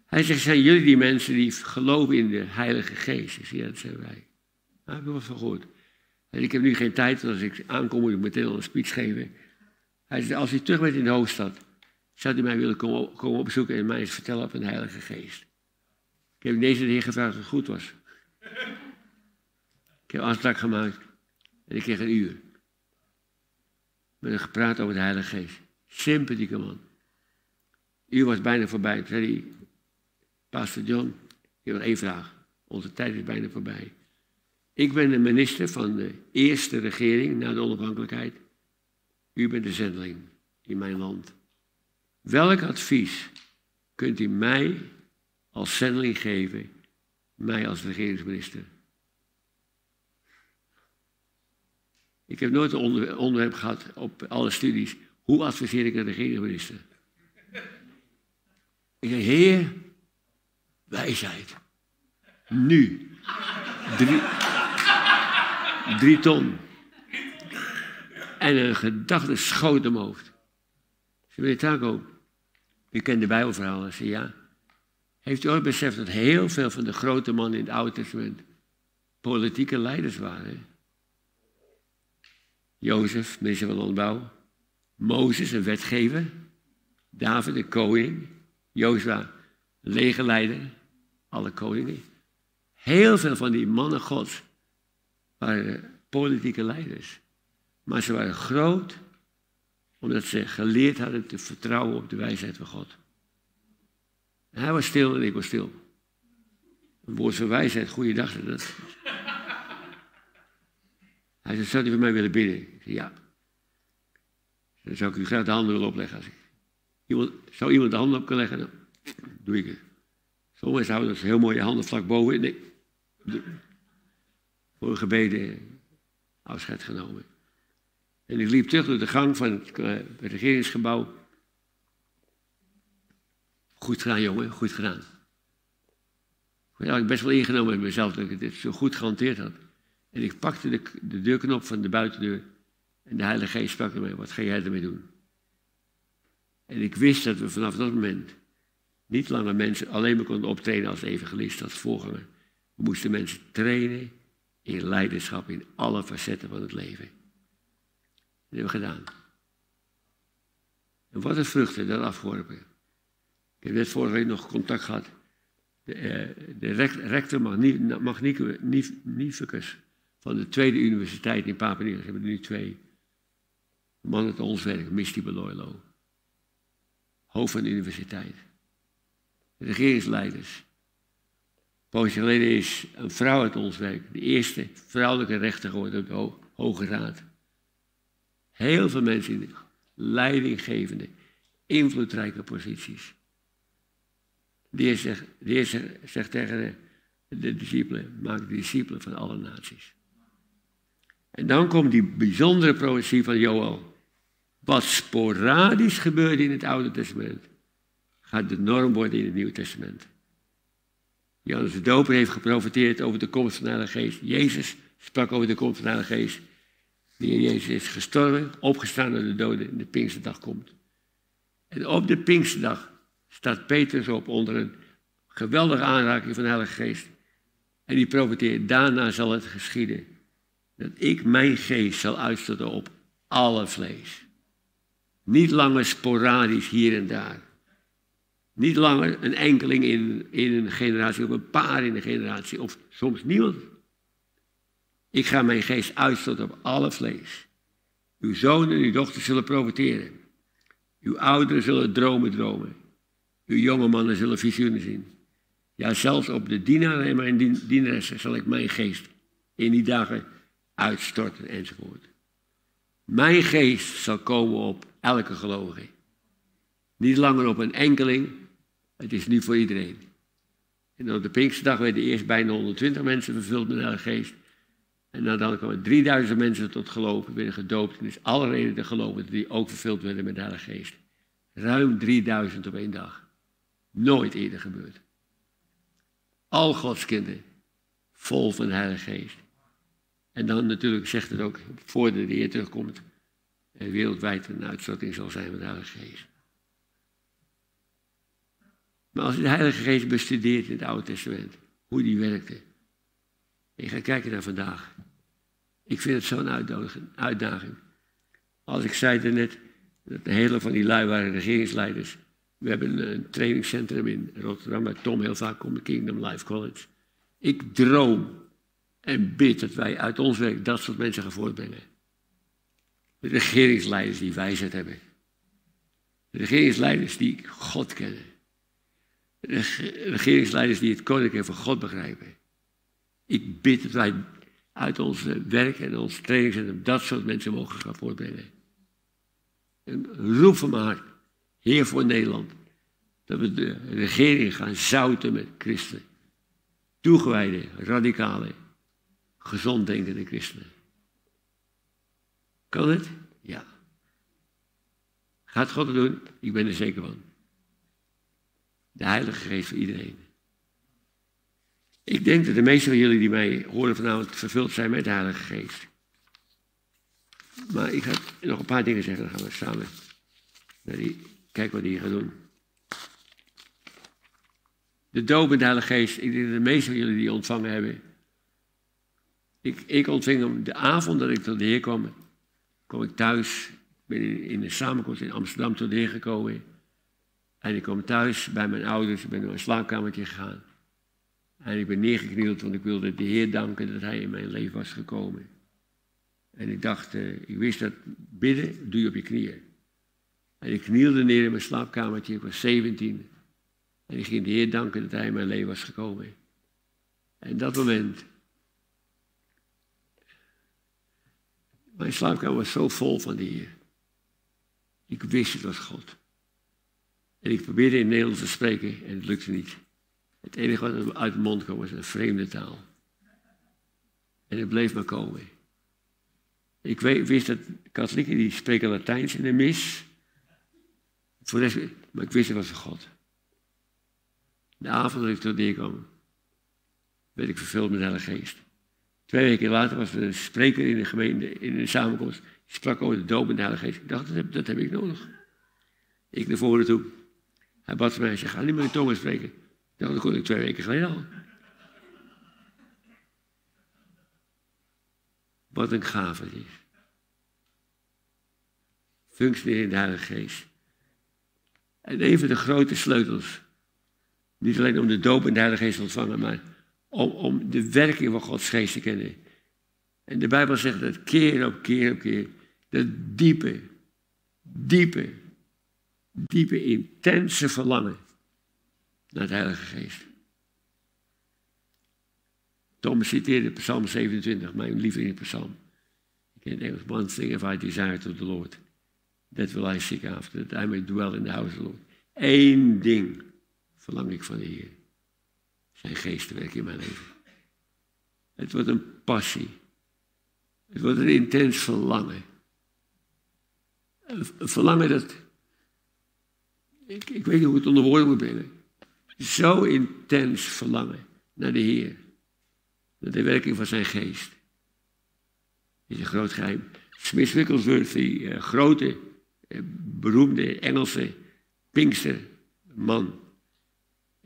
Hij zegt, zijn jullie die mensen die geloven in de Heilige Geest? Ik zeg, ja, dat zijn wij. Nou, heb ik wat van gehoord. En ik heb nu geen tijd, want als ik aankom moet ik meteen al een speech geven. Hij zegt, als u terug bent in de hoofdstad, zou u mij willen komen, opzoeken en mij eens vertellen van de Heilige Geest. Ik heb deze heer gevraagd of het goed was. Ik heb afspraak gemaakt en ik kreeg een uur. Met hem gepraat over de Heilige Geest. Sympathieke man. uur was bijna voorbij. Toen zei hij, Pastor John, ik heb nog één vraag. Onze tijd is bijna voorbij. Ik ben de minister van de eerste regering na de onafhankelijkheid. U bent de zendeling in mijn land. Welk advies kunt u mij als zendeling geven, mij als regeringsminister? Ik heb nooit een onderwerp gehad op alle studies. Hoe adviseer ik een regeringsminister? Ik zeg, Heer, wijsheid. Nu. Drie, ton. En een gedachte schoot mijn hoofd. Ze meneer Taco, u kent de Bijbelverhalen. Ze ja. Heeft u ooit beseft dat heel veel van de grote mannen in het Oude Testament politieke leiders waren? Jozef, minister van Landbouw. Mozes, een wetgever. David, de koning. Jozua, legerleider. Alle koningen. Heel veel van die mannen gods waren politieke leiders. Maar ze waren groot omdat ze geleerd hadden te vertrouwen op de wijsheid van God. Hij was stil en ik was stil. Een woord van wijsheid, goeiedag. Dat. Hij zei, zou u voor mij willen bidden? Ik zei, ja. Dan zou ik u graag de handen willen opleggen. Als ik zou iemand de handen op kunnen leggen, dan doe ik het. Sommigen houden dat heel mooie handen vlak boven. Nee. Voor een gebeden afscheid genomen. En ik liep terug door de gang van het eh, regeringsgebouw. Goed gedaan, jongen, goed gedaan. Ik had best wel ingenomen met mezelf dat ik dit zo goed gehanteerd had. En ik pakte de, de deurknop van de buitendeur. En de Heilige Geest sprak mij: Wat ga jij ermee doen? En ik wist dat we vanaf dat moment niet langer mensen alleen maar konden optreden als evangelist, als voorganger. We moesten mensen trainen in leiderschap in alle facetten van het leven. Dat hebben we gedaan. En wat een vruchten dat afgeworpen. Ik heb net vorige week nog contact gehad. De, eh, de rector magnificus van de Tweede Universiteit in Papua-Nieuw. Ze hebben er nu twee. Man het ons werk, Misty Beloilo. Hoofd van de universiteit. Regeringsleiders. Poosje geleden is een vrouw uit ons werk, de eerste vrouwelijke rechter geworden op de Hoge Raad. Heel veel mensen in leidinggevende, invloedrijke posities. De Heer zegt, de tegen de, de discipelen, maak de discipelen van alle naties. En dan komt die bijzondere profetie van Joel. Wat sporadisch gebeurde in het Oude Testament, gaat de norm worden in het Nieuwe Testament. Johannes de Doper heeft geprofiteerd over de komst van de Heilige Geest. Jezus sprak over de komst van de Heilige Geest. De Heer Jezus is gestorven, opgestaan naar de doden en de Pinksterdag komt. En op de Pinksterdag staat Petrus op onder een geweldige aanraking van de Heilige Geest. En die profeteert, daarna zal het geschieden dat ik mijn geest zal uitstorten op alle vlees. Niet langer sporadisch hier en daar. Niet langer een enkeling in, in een generatie of een paar in een generatie of soms niemand. Ik ga mijn geest uitstorten op alle vlees. Uw zonen en uw dochters zullen profiteren. Uw ouderen zullen dromen dromen. Uw jonge mannen zullen visioenen zien. Ja, zelfs op de dienaren en mijn dienaressen zal ik mijn geest in die dagen uitstorten enzovoort. Mijn geest zal komen op elke gelovige. Niet langer op een enkeling, het is nu voor iedereen. En op de Pinksterdag werden eerst bijna 120 mensen vervuld met de Geest. En dan kwamen 3000 mensen tot geloof, werden gedoopt. En is alle reden te geloven die ook vervuld werden met de Heilige Geest. Ruim 3000 op één dag. Nooit eerder gebeurd. Al Gods kinderen, vol van de Heilige Geest. En dan natuurlijk zegt het ook, voordat de Heer terugkomt, wereldwijd een uitstorting zal zijn van de Heilige Geest. Maar als je de Heilige Geest bestudeert in het Oude Testament, hoe die werkte, en je gaat kijken naar vandaag. Ik vind het zo'n uitdaging. Als ik zei net, dat de hele van die lui waren regeringsleiders. We hebben een trainingscentrum in Rotterdam, waar Tom heel vaak komt, Kingdom Life College. Ik droom en bid dat wij uit ons werk dat soort mensen gaan voortbrengen. De regeringsleiders die wijsheid hebben. De regeringsleiders die God kennen. De regeringsleiders die het koninkrijk van God begrijpen. Ik bid dat wij uit ons werk en ons trainingscentrum dat soort mensen mogen gaan voortbrengen. En roep van maar, Heer voor Nederland, dat we de regering gaan zouten met christenen. Toegewijde, radicale, gezond denkende christenen. Kan het? Ja. Gaat God het doen? Ik ben er zeker van. De Heilige Geest voor iedereen. Ik denk dat de meeste van jullie die mij horen vanavond vervuld zijn met de Heilige Geest. Maar ik ga nog een paar dingen zeggen, dan gaan we samen naar die, kijken wat hij gaat doen. De doop met de Heilige Geest, ik denk dat de meeste van jullie die ontvangen hebben. Ik, ik ontving hem de avond dat ik tot de Heer kwam. kwam ik thuis, ben in, de samenkomst in Amsterdam tot de Heer gekomen. En ik kwam thuis bij mijn ouders, ik ben naar een slaapkamertje gegaan. En ik ben neergeknield, want ik wilde de Heer danken dat Hij in mijn leven was gekomen. En ik dacht, uh, ik wist dat bidden doe je op je knieën. En ik knielde neer in mijn slaapkamertje, ik was 17. En ik ging de Heer danken dat Hij in mijn leven was gekomen. En dat moment. Mijn slaapkamer was zo vol van Heer. Ik wist het was God. En ik probeerde in Nederlands te spreken en het lukte niet. Het enige wat uit de mond kwam was een vreemde taal. En het bleef maar komen. Ik wist dat katholieken die spreken Latijns in de mis. Voor maar ik wist het was God. De avond dat ik tot neer werd ik vervuld met de Heilige Geest. Twee weken later was er een spreker in de gemeente, in de samenkomst. Sprak over de doop met de Heilige Geest. Ik dacht, dat heb, dat heb ik nodig. Ik naar voren toe. Hij bad voor mij, hij zei, ga niet meer in tongen spreken. Nou, dat kon ik twee weken geleden al. Wat een gave het is. Functioneren in de Heilige Geest. En een van de grote sleutels. Niet alleen om de doop in de Heilige Geest te ontvangen, maar om, de werking van Gods Geest te kennen. En de Bijbel zegt dat keer op keer op keer. Dat diepe, diepe, diepe, intense verlangen naar de Heilige Geest. Thomas citeerde Psalm 27, mijn lievelingspsalm. Ik ken Engels. One thing have I desired of the Lord. That will I seek after, that I may dwell in the house of the Lord. Eén ding verlang ik van de Heer. Zijn geest te werken in mijn leven. Het wordt een passie. Het wordt een intens verlangen. Een verlangen dat. Ik, ik weet niet hoe ik het onder woorden moet brengen zo intens verlangen naar de Heer. Naar de werking van zijn geest. Dat is een groot geheim. Smith Wigglesworth, die uh, grote, uh, beroemde Engelse Pinksterman.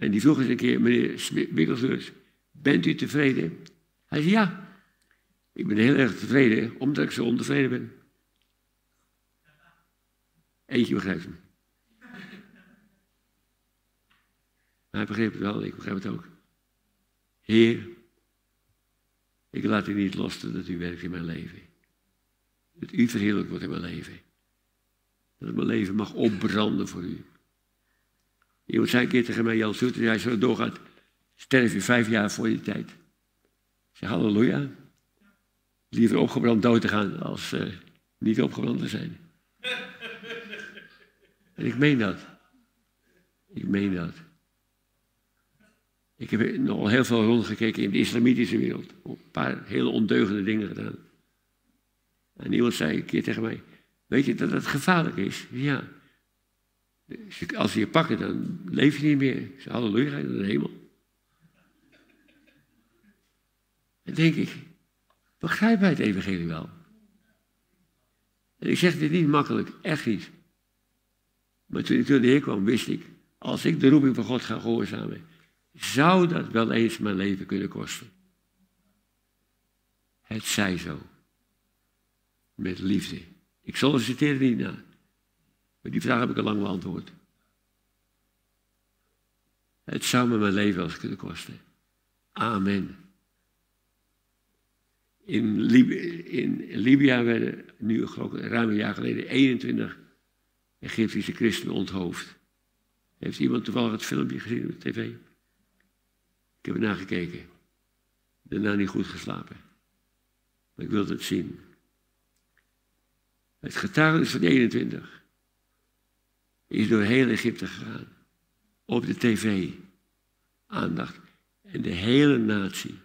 En die vroeg eens een keer, meneer Wigglesworth, bent u tevreden? Hij zei, ja, ik ben heel erg tevreden, omdat ik zo ontevreden ben. Eentje begrijpt hem. hij begreep het wel, ik begrijp het ook. Heer, ik laat u niet los dat u werkt in mijn leven. Dat u verheerlijk wordt in mijn leven. Dat mijn leven mag opbranden voor u. Iemand zei een keer tegen mij, Jan Soeter, hij zo doorgaat, sterf je vijf jaar voor je tijd. Ik zeg, halleluja. Liever opgebrand dood te gaan als uh, niet opgebrand te zijn. en ik meen dat. Ik meen dat. Ik heb nog heel veel rondgekeken in de islamitische wereld. Een paar hele ondeugende dingen gedaan. En iemand zei een keer tegen mij: Weet je dat het gevaarlijk is? Ja. Als ze je pakken, dan leef je niet meer. Zei: Halleluja, naar de hemel. Dan denk ik: Begrijp wij het evangelie wel? En ik zeg dit niet makkelijk, echt niet. Maar toen ik door de Heer kwam, wist ik: Als ik de roeping van God ga gehoorzamen zou dat wel eens mijn leven kunnen kosten. Het zij zo. Met liefde. Ik solliciteer niet naar. Die vraag heb ik al lang beantwoord. Het zou me mijn leven eens kunnen kosten. Amen. In, Libië, in Libië werden nu geloof ik, ruim een jaar geleden 21 Egyptische christenen onthoofd. Heeft iemand toevallig het filmpje gezien op tv? Ik heb ernaar gekeken. Daarna niet goed geslapen. Maar ik wilde het zien. Het getuigenis van 21 is door heel Egypte gegaan. Op de tv. Aandacht. En de hele natie,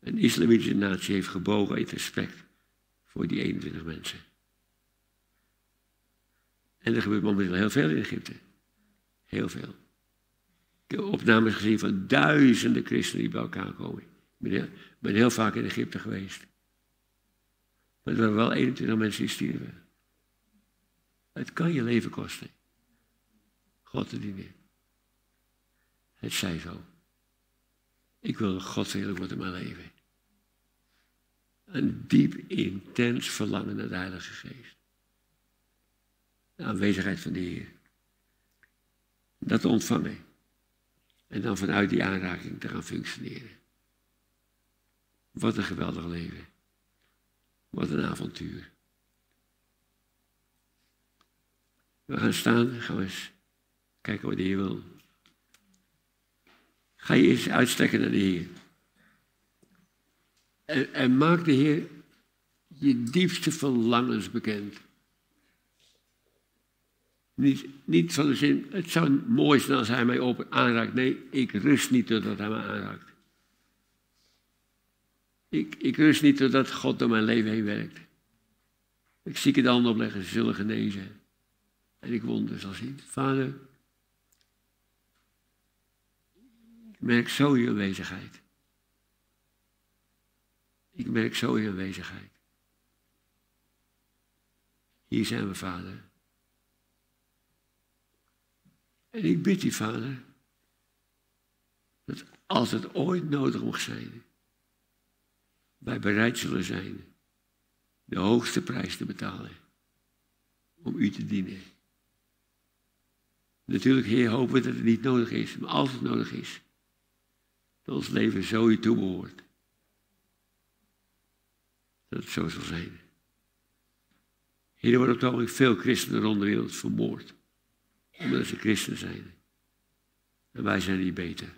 een islamitische natie, heeft gebogen uit respect voor die 21 mensen. En er gebeurt momenteel heel veel in Egypte. Heel veel. Ik heb opnames gezien van duizenden christenen die bij elkaar komen. Ik ben heel, ben heel vaak in Egypte geweest. Maar er waren wel 21 mensen die stierven. Het kan je leven kosten. God te dienen. Het zij zo. Ik wil God heerlijk worden in mijn leven. Een diep, intens verlangen naar de Heilige Geest. De aanwezigheid van de Heer. Dat te ontvangen. En dan vanuit die aanraking te gaan functioneren. Wat een geweldig leven. Wat een avontuur. We gaan staan, gaan we eens kijken wat de Heer wil. Ga je eens uitstrekken naar de Heer. En, en maak de Heer je diepste verlangens bekend. Niet, niet van de zin, het zou mooi zijn als hij mij open aanraakt. Nee, ik rust niet totdat hij mij aanraakt. Ik, ik rust niet totdat God door mijn leven heen werkt. Ik zieke de handen opleggen, ze zullen genezen. En ik wonder zal zien. Vader, ik merk zo je aanwezigheid. Ik merk zo je aanwezigheid. Hier zijn we, Vader. En ik bid u, Vader, dat als het ooit nodig mocht zijn, wij bereid zullen zijn de hoogste prijs te betalen om u te dienen. Natuurlijk, Heer, hopen we dat het niet nodig is, maar als het nodig is, dat ons leven zo u toebehoort. Dat het zo zal zijn. Heer, er worden op het ogenblik veel christenen rond de wereld vermoord. Omdat ze christen zijn. En wij zijn niet beter.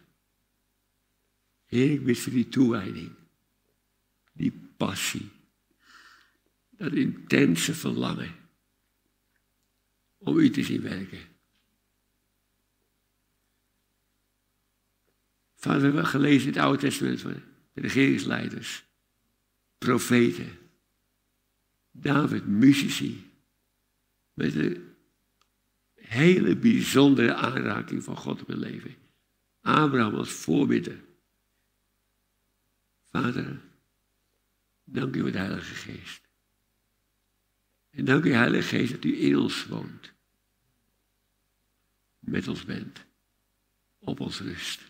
Heer, ik bid voor die toewijding. Die passie. Dat intense verlangen. Om u te zien werken. Vader, we hebben gelezen in het Oude Testament van de regeringsleiders, profeten, David, muzici, met een hele bijzondere aanraking van God op hun leven. Abraham als voorbidder. Vader, dank u voor de Heilige Geest. En dank u, Heilige Geest, dat u in ons woont. Met ons bent. Op ons rust.